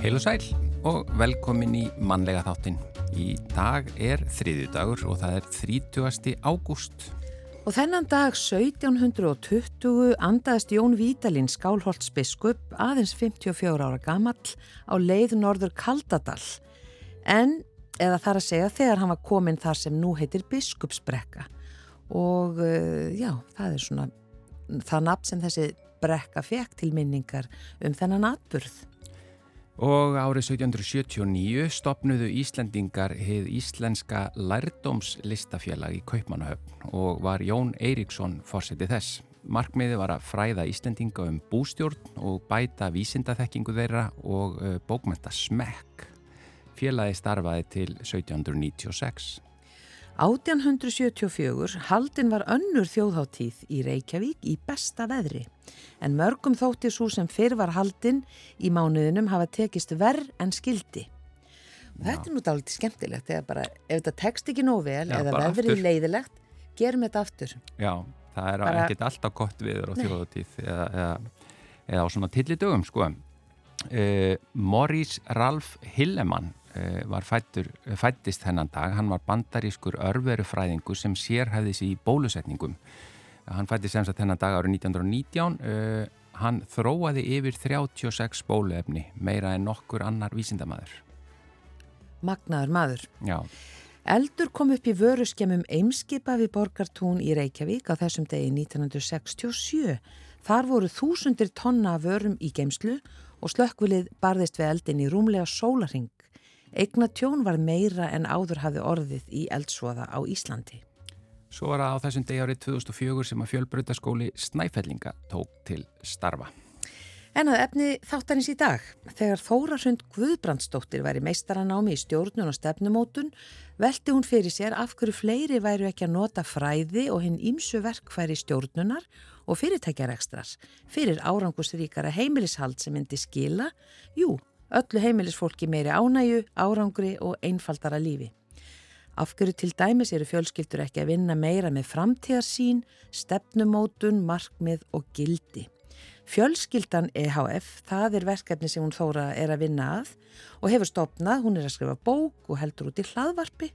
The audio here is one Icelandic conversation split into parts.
Heil og sæl og velkomin í mannlega þáttin. Í dag er þriðju dagur og það er 30. ágúst. Og þennan dag 1720 andaðist Jón Vítalín Skálholts biskup aðeins 54 ára gamall á leið norður Kaldadal. En, eða þar að segja, þegar hann var komin þar sem nú heitir biskupsbrekka. Og uh, já, það er svona það nafn sem þessi brekka fekk til minningar um þennan atburð. Og árið 1779 stopnuðu Íslendingar heið Íslenska lærdómslistafélag í Kaupmannahöfn og var Jón Eiríksson fórsetið þess. Markmiði var að fræða Íslendinga um bústjórn og bæta vísindathekkingu þeirra og uh, bókmenta smekk. Félagi starfaði til 1796. 1874 haldin var önnur þjóðháttíð í Reykjavík í besta veðri en mörgum þótti svo sem fyrr var haldin í mánuðinum hafa tekist verð en skildi. Og þetta er nú dálítið skemmtilegt bara ef þetta tekst ekki nóg vel Já, eða aftur. leiðilegt, gerum þetta aftur. Já, það er Bara- ekkert alltaf gott viður á Nei. þjóðatíð eða, eða, eða á svona tillidögum sko. Uh, Maurice Ralph Hillemann uh, var fættur, fættist þennan dag. Hann var bandarískur örverufræðingur sem sérhæfði sig í bólusetningum. Hann fættist sem sagt þennan dag árið 1919. Uh, hann þróaði yfir 36 bóluefni, meira en nokkur annar vísindamaður. Magnaður maður. Já, Eldur kom upp í vöruskemum Eimskipa við Borgartún í Reykjavík á þessum degi 1967. Þar voru þúsundir tonna vörum í geimslu og slökkvilið barðist við eldin í rúmlega sólaring. Eigna tjón var meira en áður hafði orðið í eldsvoða á Íslandi. Svo var það á þessum degi árið 2004 sem að fjölbrautaskóli Snæfellinga tók til starfa. En að efni þáttarins í dag, þegar Þóra Hrund Guðbrandsdóttir væri meistaranámi í stjórnun og stefnumótun, velti hún fyrir sér af hverju fleiri væru ekki að nota fræði og hinn ímsu verkfæri stjórnunar og fyrirtækjarekstrar fyrir árangusríkara heimilishald sem myndi skila, jú, öllu heimilisfólki meiri ánæju, árangri og einfaldara lífi. Af hverju til dæmis eru fjölskyldur ekki að vinna meira með framtíðarsýn, stefnumótun, markmið og gildi. Fjölskyldan EHF, það er verkefni sem hún Þóra er að vinna að og hefur stopnað, hún er að skrifa bók og heldur út í hlaðvarpi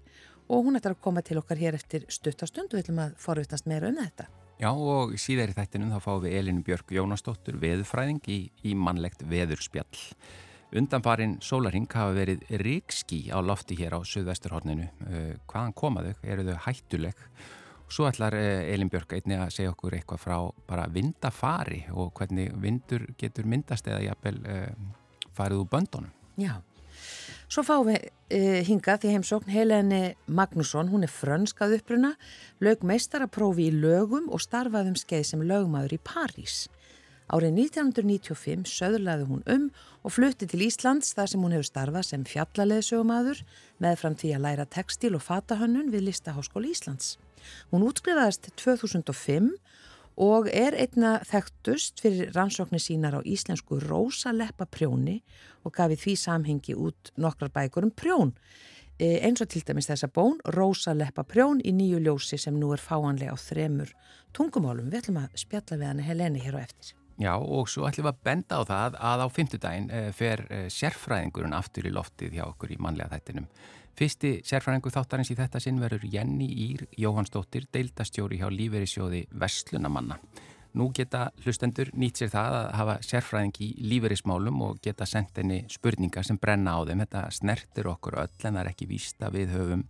og hún ætlar að koma til okkar hér eftir stuttastund og við ætlum að forvittast meira um þetta. Já og síðar í þættinum þá fáum við Elinu Björk Jónasdóttur veðurfræðing í, í mannlegt veðurspjall. Undanfarin sólaring hafa verið ríkski á lofti hér á Suðvesturhorninu. Uh, hvaðan koma þau? Eru þau hættuleg? Svo ætlar uh, Elin Björk einni að segja okkur eitthvað frá bara vindafari og hvernig vindur getur myndast eða jafnvel uh, farið úr böndunum. Já, svo fáum við hingað því heimsókn Helene Magnússon, hún er frönskað uppruna, lög meistaraprófi í lögum og starfaði um skeið sem lögmaður í París. Árið 1995 söðlaði hún um og flutti til Íslands þar sem hún hefur starfað sem fjallaleðsögumadur með fram því að læra textil og fatahönnun við Listaháskóli Íslands. Hún útskrifaðist 2005 og er einna þekktust fyrir rannsóknir sínar á íslensku rósaleppa prjóni og gaf í því samhengi út nokkrar bækur um prjón. E, eins og til dæmis þessa bón, rósaleppa prjón í nýju ljósi sem nú er fáanlega á þremur tungumálum. Við ætlum að spjalla við hann Heleni hér á eftir. Já og svo ætlum við að benda á það að á fymtudaginn uh, fer uh, sérfræðingurinn aftur í loftið hjá okkur í mannlega þættinum. Fyrsti sérfræðingur þáttarins í þetta sinn verður Jenny Ír Jóhannsdóttir, deildastjóri hjá lífeyrissjóði Vestlunamanna. Nú geta hlustendur nýtt sér það að hafa sérfræðing í lífeyrismálum og geta sendt henni spurningar sem brenna á þeim. Þetta snertir okkur öll en það er ekki víst að við höfum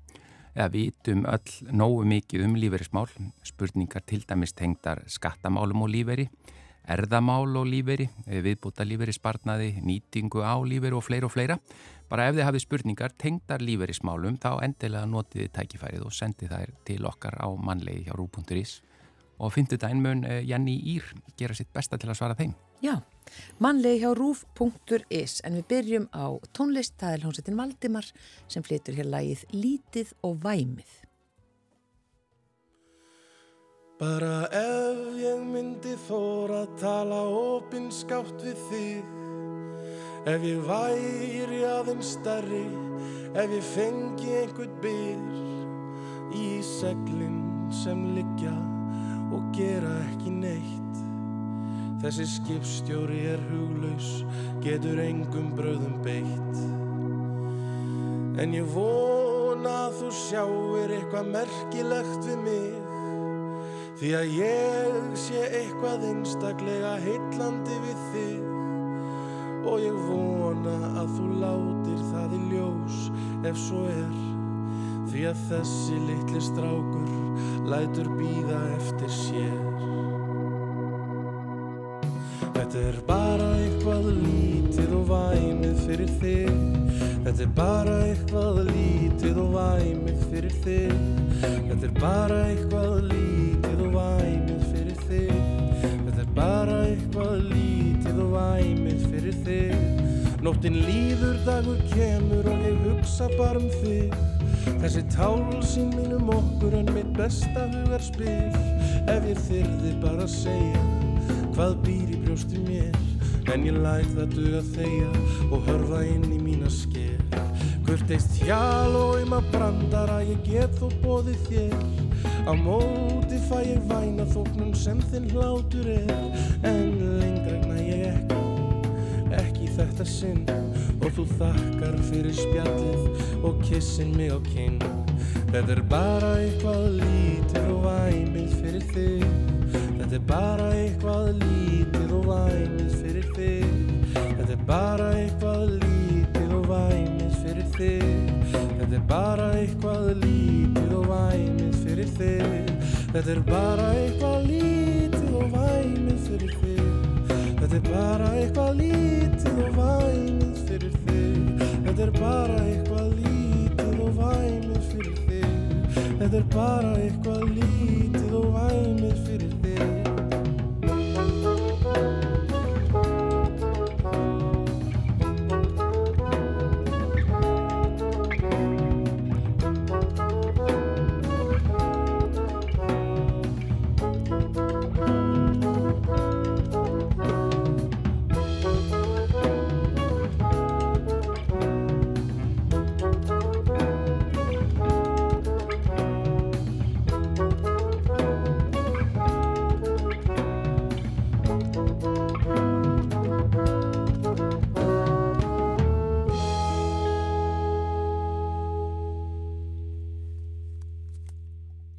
eða vitum öll nógu mikið um lífeyrismál, spurningar til dæmis tengdar skattamálum og lífeyri erðamál og lífeyri, viðbúta lífeyri sparnaði, nýtingu á lífeyri og fleira og fleira. Bara ef þið hafið spurningar tengdar lífeyrismálum þá endilega notiði tækifærið og sendi þær til okkar á mannlegi hjá rú.is og fyndu mun eh, Jenny Ír gera sitt besta til að svara þeim. Já, mannlegi hjá rúf.is en við byrjum á tónlist, það er hljómsettin Valdimar sem flytur hér lagið Lítið og Væmið. Bara ef myndi þóra að tala opinskátt við þig Ef ég væri aðeins stærri Ef ég fengi einhvern byr Í seglinn sem liggja og gera ekki neitt Þessi skipstjóri er huglaus, getur engum bröðum beitt. En ég vona að þú sjáir eitthvað merkilegt við mig. Því að ég sé eitthvað einstaklega heitlandi við þig. Og ég vona að þú látir það í ljós ef svo er. Því að þessi litli strákur lætur býða eftir sér. Þetta er bara eitthvað lítið og væmið fyrir þig Þetta er bara eitthvað lítið og væmið fyrir þig Þetta er bara eitthvað lítið Nóttin líður dagur kemur og ég hugsa bara um þig. Þessi tálsinn mínum okkur en mitt besta hugar spil. Ef ég þyrði bara að segja hvað býr í brjósti mér? En ég læt það duga þeia og hörfa inn í mína sker. Kurteist hjál og um að brandara ég get þó bóðið þér. Á móti fæ ég væna þóknum sem þinn hlátur er. En ekki ekki þetta sinn. Og þú þakkar fyrir spjallið og kissin mig á kinn. Þetta er bara eitthvað lítið og væmið fyrir þig. Þetta er bara eitthvað lítið og væmið fyrir þig. Þetta er bara eitthvað lítið og væmið fyrir þig. Þetta er bara eitthvað lítið og væmið fyrir þig. Þetta er bara eitthvað lítið og væmið fyrir þig Þetta er bara eitthvað lítið og væmið fyrir þig. Þetta er bara eitthvað lítið og væmið fyrir þig. Þetta er bara eitthvað lítið og væmið fyrir þig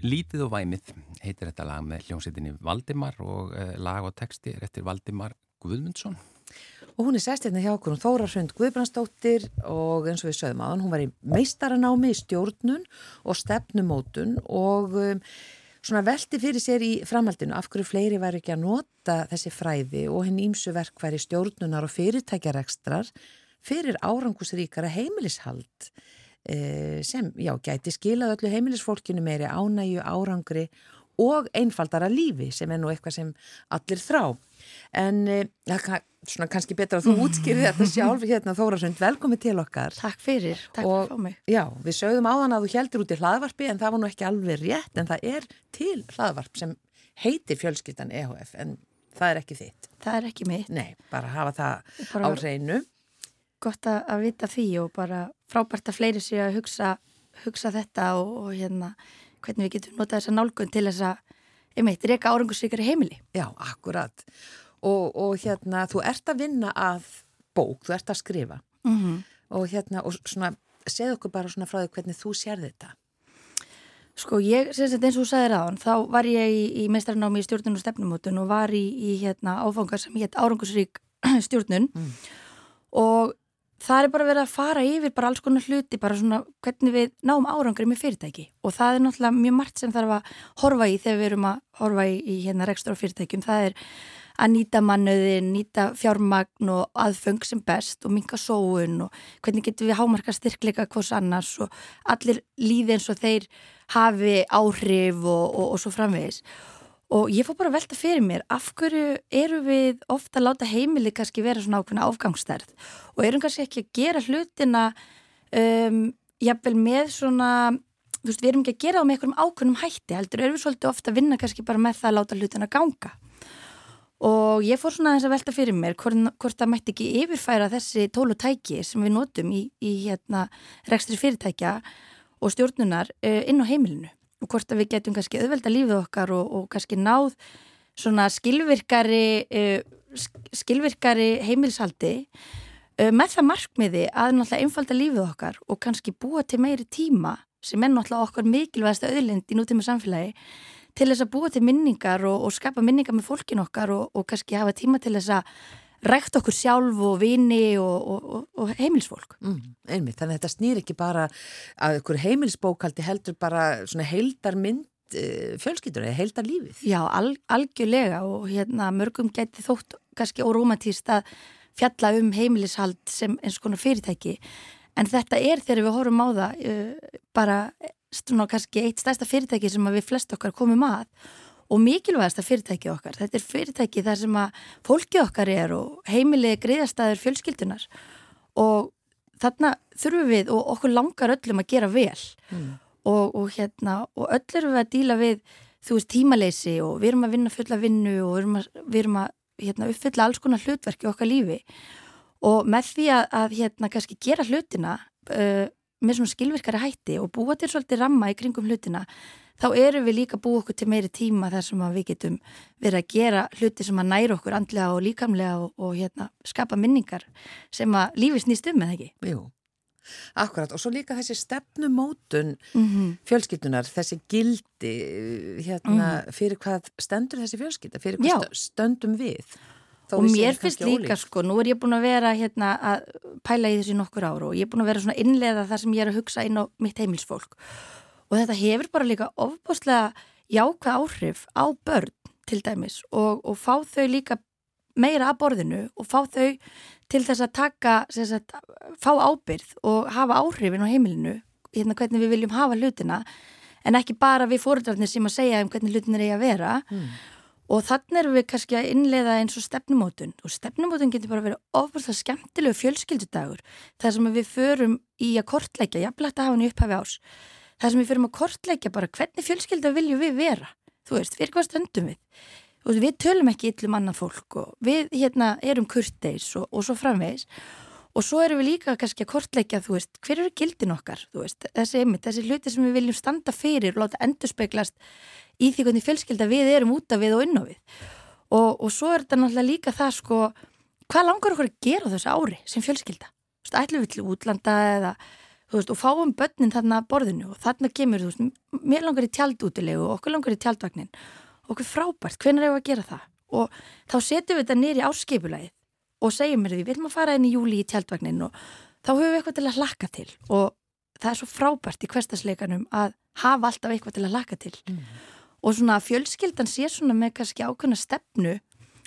Lítið og væmið heitir þetta lag með hljómsveitinni Valdimar og uh, lag og texti er eftir Valdimar Guðmundsson. Og hún er sest hérna hjá okkur, hún Þóra Hrund Guðbrandsdóttir og eins og við sögum aðan, hún var í meistaranámi í stjórnun og stefnumótun og um, svona velti fyrir sér í framhaldinu af hverju fleiri væri ekki að nota þessi fræði og henn ímsu verkværi stjórnunar og fyrirtækjarekstrar fyrir árangusríkara heimilishald Eh, sem, já, gæti skilað öllu heimilisfólkinu meiri ánægju, árangri og einfaldara lífi sem er nú eitthvað sem allir þrá. En það eh, svona kannski betra að þú útskýri þetta sjálf hérna Þórasund, velkomi til okkar. Takk fyrir, takk og, fyrir mig. Já, við sögðum áðan að þú heldur út í hlaðvarpi en það var nú ekki alveg rétt en það er til hlaðvarp sem heitir fjölskyldan EHF en það er ekki þitt. Það er ekki mitt. Nei, bara hafa það bara... á hreinu gott að, að vita því og bara frábært að fleiri sé að hugsa, hugsa þetta og, og hérna hvernig við getum notað þessa nálgun til þess að einmitt reyka árangusríkari heimili. Já, akkurat. Og, og hérna, þú ert að vinna að bók, þú ert að skrifa mm -hmm. og hérna, og svona, segð okkur bara svona frá því hvernig þú sér þetta. Sko, ég, sem sagt eins og þú sagði ráðan, þá var ég í, í meistaranámi í stjórnun og stefnumótun og var í, í hérna áfangar sem hétt árangusrík stjórnun mm. og það er bara verið að fara yfir bara alls konar hluti, bara svona hvernig við náum árangri með fyrirtæki. Og það er náttúrulega mjög margt sem þarf að horfa í þegar við erum að horfa í, í hérna rekstur á fyrirtækjum, það er að nýta mannöðin, nýta fjármagn og aðfeng sem best og minka sóun og hvernig getur við hámarka styrkleika hvors annars og allir líði eins og þeir hafi áhrif og, og, og svo framvegis og ég fór bara að velta fyrir mér af hverju eru við ofta að láta heimili kannski vera svona ákveðna áfgangstærð og erum kannski ekki að gera hlutina um, jafnvel með svona þú veist, við erum ekki að gera það með einhverjum ákveðnum hætti heldur, erum við svolítið ofta að vinna kannski bara með það að láta hlutina ganga. Og ég fór svona þess að velta fyrir mér hvort, hvort það mætti ekki yfirfæra þessi tólu tæki sem við notum í, í hérna, rekstri fyrirtækja og stjórnunar uh, inn á heimilinu og hvort að við getum kannski auðvelda lífið okkar og, og kannski náð svona skilvirkari uh, skilvirkari heimilsaldi uh, með það markmiði að náttúrulega einfalda lífið okkar og kannski búa til meiri tíma sem er náttúrulega okkar mikilvægast auðlind í nútíma samfélagi til þess að búa til minningar og, og skapa minningar með fólkin okkar og, og kannski hafa tíma til þess að rækt okkur sjálf og vini og, og heimilsfólk. Mm, einmitt, þannig að þetta snýr ekki bara að ykkur heimilsbókaldi heldur bara heildar mynd Eh, fjölskyldur eða heilta lífið. Já, al, algjörlega og hérna mörgum geti þótt kannski óromantíst að fjalla um heimilishald sem eins konar fyrirtæki en þetta er þegar við horfum á það uh, bara svona kannski eitt stærsta fyrirtæki sem við flest okkar komum að og mikilvægasta fyrirtæki okkar. Þetta er fyrirtæki þar sem að fólki okkar er og heimilið greiðastæður fjölskyldunar og þarna þurfum við og okkur langar öllum að gera vel. Mm. Og, og hérna og öll erum við að díla við þú veist tímaleysi og við erum að vinna fulla vinnu og við erum að, við erum að hérna, uppfylla alls konar hlutverki okkar lífi. Og með því að, að hérna kannski gera hlutina uh, með svona skilvirkari hætti og búa til svolítið ramma í kringum hlutina þá eru við líka búið okkur til meiri tíma þar sem við getum verið að gera hluti sem að næra okkur andlega og líkamlega og, og hérna, skapa minningar sem að lífi snýst um eða ekki. Jú, Akkurat og svo líka þessi stefnumótun mm -hmm. fjölskyldunar, þessi gildi hérna, mm -hmm. fyrir hvað stendur þessi fjölskylda, fyrir hvað Já. stöndum við. Þó og mér finnst líka ólík. sko, nú er ég búin að vera hérna að pæla í þessu nokkur áru og ég er búin að vera svona innlega þar sem ég er að hugsa inn á mitt heimilsfólk og þetta hefur bara líka ofbáslega jákvæð áhrif á börn til dæmis og, og fá þau líka meira að borðinu og fá þau til þess að taka, sagt, fá ábyrð og hafa áhrifin á heimilinu, hérna hvernig við viljum hafa hlutina, en ekki bara við fóröldarnir sem að segja um hvernig hlutin er í að vera mm. Og þannig erum við kannski að innleiða eins og stefnumótun. Og stefnumótun getur bara verið ofurlega skemmtilegu fjölskyldudagur þar sem við förum í að kortleika, jafnlegt að hafa henni upphafi ás, þar sem við förum að kortleika bara hvernig fjölskylda viljum við vera, þú veist, fyrir hvað stöndum við? Og við tölum ekki yllum annað fólk og við hérna erum kurteis og, og svo framvegs og svo erum við líka kannski að kortleika þú veist, hver eru gildin okkar veist, þessi, einmitt, þessi hluti sem við viljum standa fyrir og láta endur speglast í því hvernig fjölskylda við erum útaf við og inn á við. Og, og svo er þetta náttúrulega líka það sko, hvað langar okkur að gera þessu ári sem fjölskylda, þú veist, ætlum við til útlanda eða þú veist, og fáum börnin þarna borðinu og þarna kemur, þú veist, mér langar í tjaldútilegu og okkur langar í tjaldvagnin. Okkur frábært, hvernig er það að gera það? Og þá setjum við þetta nýri áskipulagið og segjum mér því, við viljum að fara inn í júli í tjaldvagnin og þá höfum við eitthvað til að laka til og það er svo frábært í hverstasleikanum að hafa alltaf eitthvað til að laka til mm. og svona fjölskyldan sé svona með kannski ákveðna stefnu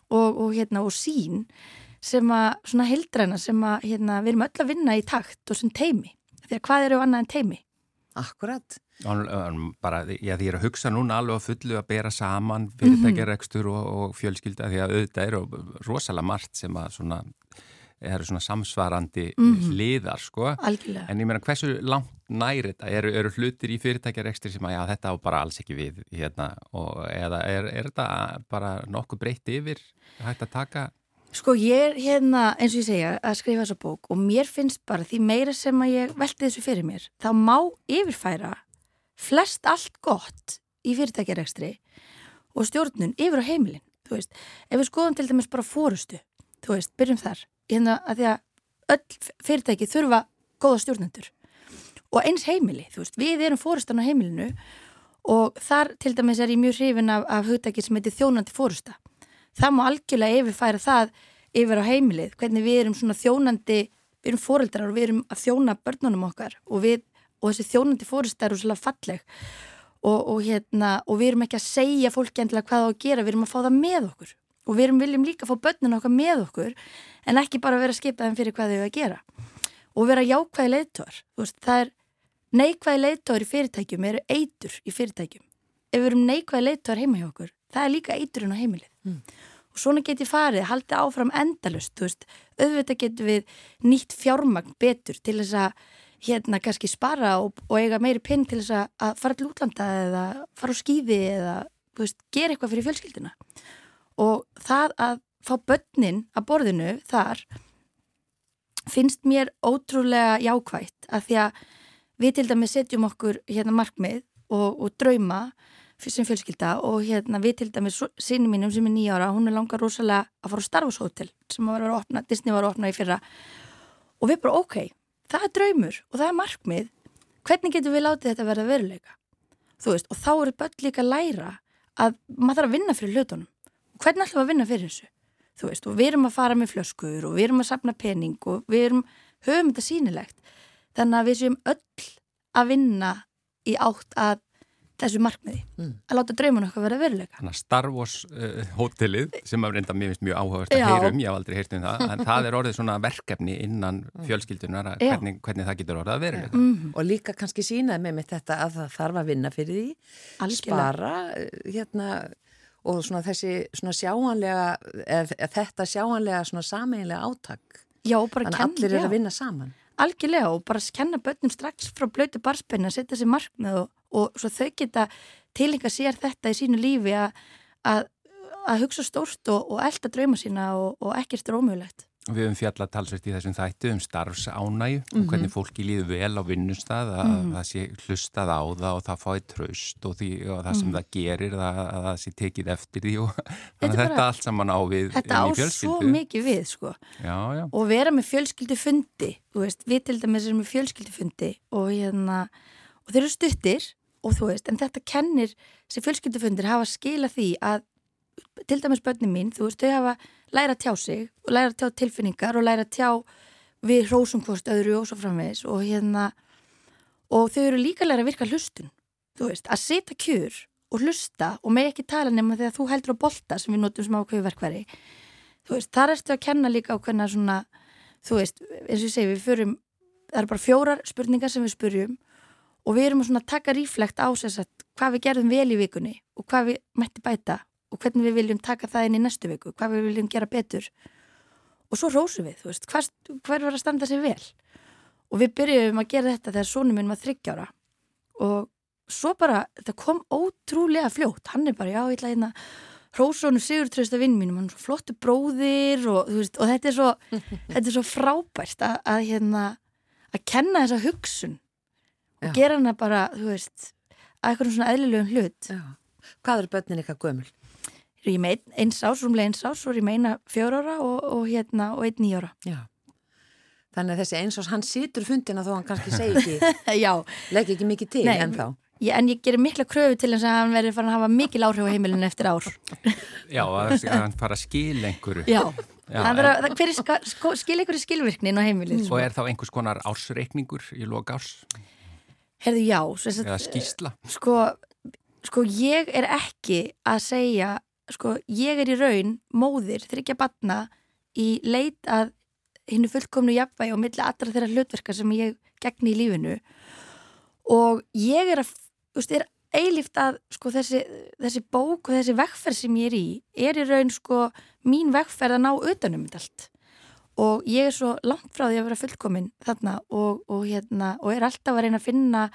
og, og hérna og sín sem að svona hildræna sem að hérna við erum öll að vinna í takt og sem teimi því að hvað eru annað en teimi? Akkurat bara, já, því ég er að hugsa núna alveg á fullu að bera saman fyrirtækjarekstur og, og fjölskylda því að auðvitað eru rosalega margt sem að svona eru svona samsvarandi mm -hmm. liðar sko, Algjörlega. en ég meina hversu langt næri þetta, eru, eru hlutir í fyrirtækjarekstur sem að já þetta á bara alls ekki við hérna, og, eða er, er þetta bara nokkuð breytt yfir hægt að taka Sko ég er hérna, eins og ég segja, að skrifa þessa bók og mér finnst bara því meira sem að ég velti þessu fyrir mér, þá má yfirfæra flest allt gott í fyrirtækjarekstri og stjórnun yfir á heimilin, þú veist, ef við skoðum til dæmis bara fórustu, þú veist, byrjum þar, hérna að því að öll fyrirtæki þurfa góða stjórnendur og eins heimili, þú veist, við erum fórustan á heimilinu og þar til dæmis er ég mjög hrifin af, af hugdækir sem heitir þjónandi fórusta. Það má algjörlega yfirfæra það yfir á heimilið, hvernig við erum svona þjónandi, við erum fóreldrar og við erum að þjóna börnunum okkar og við og þessi þjónandi fórist er úrslega falleg. Og, og, hérna, og við erum ekki að segja fólki endilega hvað það á að gera, við erum að fá það með okkur. Og við erum viljum líka að fá börnun okkar með okkur en ekki bara vera að skipa þeim fyrir hvað þau að gera. Og vera jákvæði leiðtór það er neikvæði leiðtór í fyrirtækjum eru eitur í fyrirtækjum. Ef við erum neikvæði leiðtór heima hjá okkur það er líka eiturinn á heimilið. Mm. Og svona get ég farið, haldið áfram endalust auðvitað getur við nýtt fjármagn betur til þess að hérna kannski spara og, og eiga meiri pinn til þess að fara til útlanda eða fara á skýði eða veist, gera eitthvað fyrir fjölskylduna. Og það að fá börnin að borðinu þar finnst mér ótrúlega jákvægt að því að við til dæmi setjum okkur hérna markmið og, og drauma sem fjölskylda og hérna við til dæmis síni mínum sem er nýjára, hún er langar rosalega að fara á Starfashótel sem var opna, Disney var að opna í fyrra og við bara ok, það er draumur og það er markmið, hvernig getum við látið þetta verða veruleika? Þú veist, og þá eru börn líka að læra að maður þarf að vinna fyrir hlutunum. Hvernig ætlum við að vinna fyrir þessu? Þú veist, og við erum að fara með flöskur og við erum að sapna pening og við erum, höfum þetta sínilegt. Þannig að við séum öll að vinna í átt að þessu markmiði, mm. að láta drauman okkar vera veruleika. Þannig að Star Wars uh, hótelið, sem að reynda mér finnst mjög áhugavert að heyrum, ég haf aldrei heyrt um það, en það er orðið svona verkefni innan mm. fjölskyldunar að hvernig, hvernig það getur orðið að veruleika. Mm -hmm. Og líka kannski sínaði með mitt þetta að það þarf að vinna fyrir því, Algjörlega. spara, eh, hérna, og svona þessi svona sjáanlega, eða þetta sjáanlega svona sameinlega áttak. Já, bara kenn, Þannig að allir eru að vinna saman algjörlega og bara kenna börnum strax frá blötu barspenni að setja sér markmið og, og svo þau geta tilenga sér þetta í sínu lífi að hugsa stórt og, og elda drauma sína og, og ekkert er ómögulegt. Við höfum fjallað talsveit í þessum þættu um starfsánægu mm -hmm. og hvernig fólki líður vel á vinnustad að mm -hmm. það sé hlustað á það og það fái tröst og, því, og það sem mm -hmm. það gerir að, að það sé tekið eftir því og þetta, bara, þetta allt saman á við Þetta á svo mikið við sko já, já. og vera með fjölskyldufundi veist, við til dæmis erum með fjölskyldufundi og, hérna, og þeir eru stuttir og þú veist, en þetta kennir sem fjölskyldufundir hafa skila því að til dæmis börnum mín, þú veist, þau hafa læra að tjá sig og læra að tjá tilfinningar og læra að tjá við hrósumkvost öðru og svo framvegis og hérna og þau eru líka læra að virka hlustun þú veist, að setja kjur og hlusta og með ekki tala nema þegar þú heldur á bolta sem við notum sem ákveðu verkværi þú veist, þar erstu að kenna líka á hvernig svona, þú veist, eins og ég segi við förum, það eru bara fjórar spurningar sem við spurjum og við erum að taka ríflekt á að hvað við gerðum vel í vikunni og hvað við mætti bæta og hvernig við viljum taka það inn í næstu viku, hvað við viljum gera betur. Og svo rósum við, þú veist, hvað, hver var að standa sig vel? Og við byrjum að gera þetta þegar sónum minn var þryggjára og svo bara, þetta kom ótrúlega fljótt, hann er bara, já, ég ætla hérna Rósónu Sigurtrösta vinn mínum, hann er svo flottu bróðir og, veist, og þetta, er svo, þetta er svo frábært að, að, hérna, að kenna þessa hugsun og gera hana bara, þú veist, að eitthvað svona eðlilegum hlut. Já. Hvað eru börnin eitthvað gömul? Ég með eins ás, rúmlega eins ás og ég meina fjör ára og, og hérna og einn nýjára. Já. Þannig að þessi eins ás, hann situr fundina þó hann kannski segi ekki, legg ekki mikið til Nei, en þá. Já, en ég gerir mikla kröfu til þess að hann verður farin að hafa mikil áhrif á heimilinu eftir ár. Já, að hann fara að skil einhverju. Já, Já verður að hver er sko, skil einhverju skilvirknin á heimilinu. Og er þá einhvers konar ársreikningur í loka árs? Herðu, já. Eða skýsla? Sko, sko, ég er ekki að segja sko, ég er í raun móðir þryggja batna í leit að hinnu fullkomnu jafnvægi og milli allra þeirra hlutverkar sem ég gegni í lífinu og ég er að, þú veist, er eilíft að sko þessi, þessi bók og þessi vekkferð sem ég er í er í raun sko mín vekkferð að ná utanum þetta allt og ég er svo langt frá því að vera fullkominn þarna og, og hérna og er alltaf að reyna að finna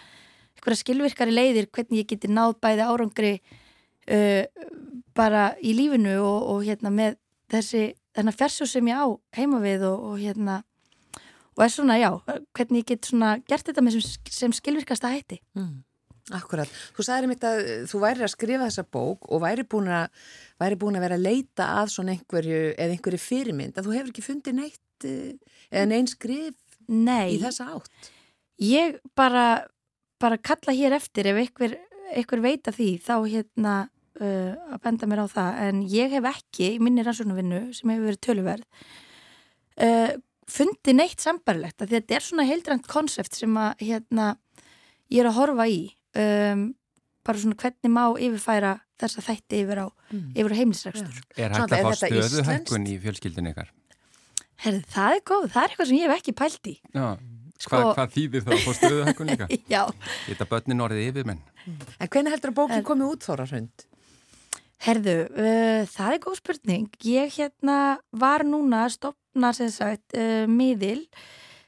eitthvað skilvirkari leiðir hvernig ég geti náð bæði árangri uh, bara í lífinu og, og hérna með þessi þennan fjarsjó sem ég á heima við og hérna og er svona, já, hvernig ég get svona gert þetta með sem, sem skilvirkasta hætti mm. Akkurat, þú sagði mér að þú væri að skrifa þessa bók og væri búin að, væri búin að vera að leita að svona einhverju eða einhverju fyrirmynd að þú hefur ekki fundið neitt eh, eða neinn skrif Nei. í þessa átt? Ég bara, bara kalla hér eftir ef einhver, einhver veita því þá hérna uh, að benda mér á það. En ég hef ekki í minni rannsóknarvinnu sem hefur verið töluverð uh, fundi neitt sambarilegt að þetta er svona heildrænt konsept sem að hérna, ég er að horfa í um, bara svona hvernig má yfirfæra þess að þætti yfir á, mm. á heimlisrækstur. Er hægt að fá stöðu hækkun í fjölskyldin ykkar? Herði, það er góð, það er eitthvað sem ég hef ekki pælt í. Já, sko, Hva, hvað þýðir það að fá stöðu hækkun líka? Já. Þetta börnin orðið yfirmenn. En hvernig heldur að bókin komið út þóra hrund? Herðu, uh, það er góð spurning. Ég hérna var núna að stopna sem sagt uh, miðil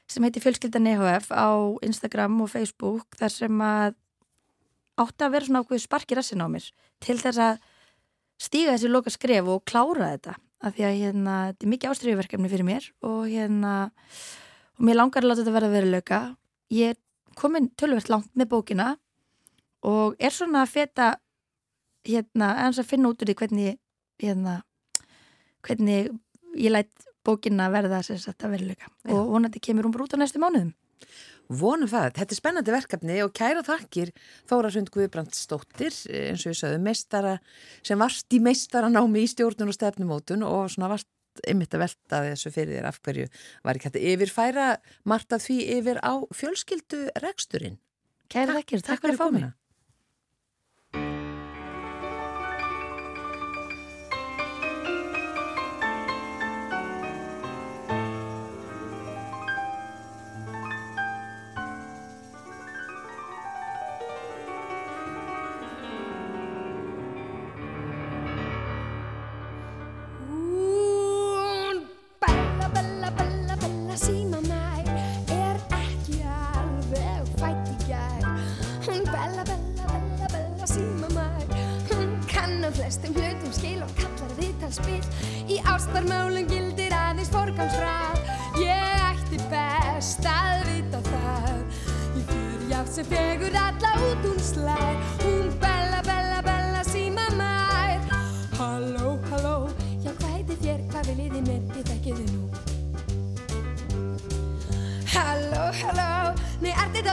sem heitir Fjölskyldan EHF á Instagram og Facebook þar sem að átti að vera svona ákveð sparki rassin á mér til þess að stíga þessi loka skref og klára þetta af því að hérna, þetta er mikið ástriðuverkefni fyrir mér og hérna og mér langar að láta þetta verða veruleika. Ég er komin tölvert langt með bókina og er svona að feta hérna, eins að finna út úr því hvernig hérna, hvernig ég lætt bókina verða að veruleika. Og vonandi kemur hún bara út á næstu mánuðum Vonum það, þetta er spennandi verkefni og kæra þakkir Þóra Sund Guðbrandsdóttir eins og ég sagði meistara sem varst í meistaranámi í stjórnun og stefnumótun og svona varst ymmit að velta þessu fyrir þér af hverju var ekki hægt að yfirfæra Marta því yfir á fjölskyldu reksturinn. Kæra þakkir, takk, takk fyrir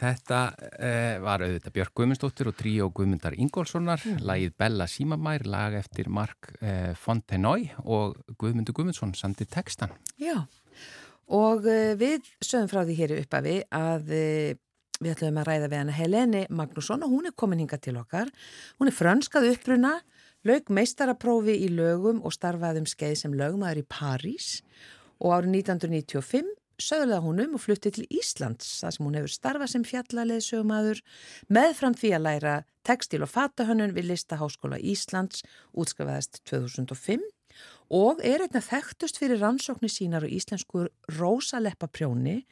þetta uh, var auðvitað Björg Guðmundsdóttir og tríó Guðmundar Ingólfssonar, mm. lagið Bella Símamær, lag eftir Mark uh, Fontenoy og Guðmundur Guðmundsson sandi textan. Já, og uh, við sögum frá því hér upp að við að við ætlum að ræða við hana Helene Magnússon og hún er komin hinga til okkar. Hún er franskað uppruna, lög meistaraprófi í lögum og starfaðum skeið sem lögmaður í París og árið 1995 sögðulega hún um og flutti til Íslands þar sem hún hefur starfað sem fjallaleðsögumadur meðfram því að læra tekstil og fatahönnun við Listaháskóla Íslands útskafaðist 2005 og er einnig þekktust fyrir rannsóknir sínar og íslensku Rósaleppa prjóni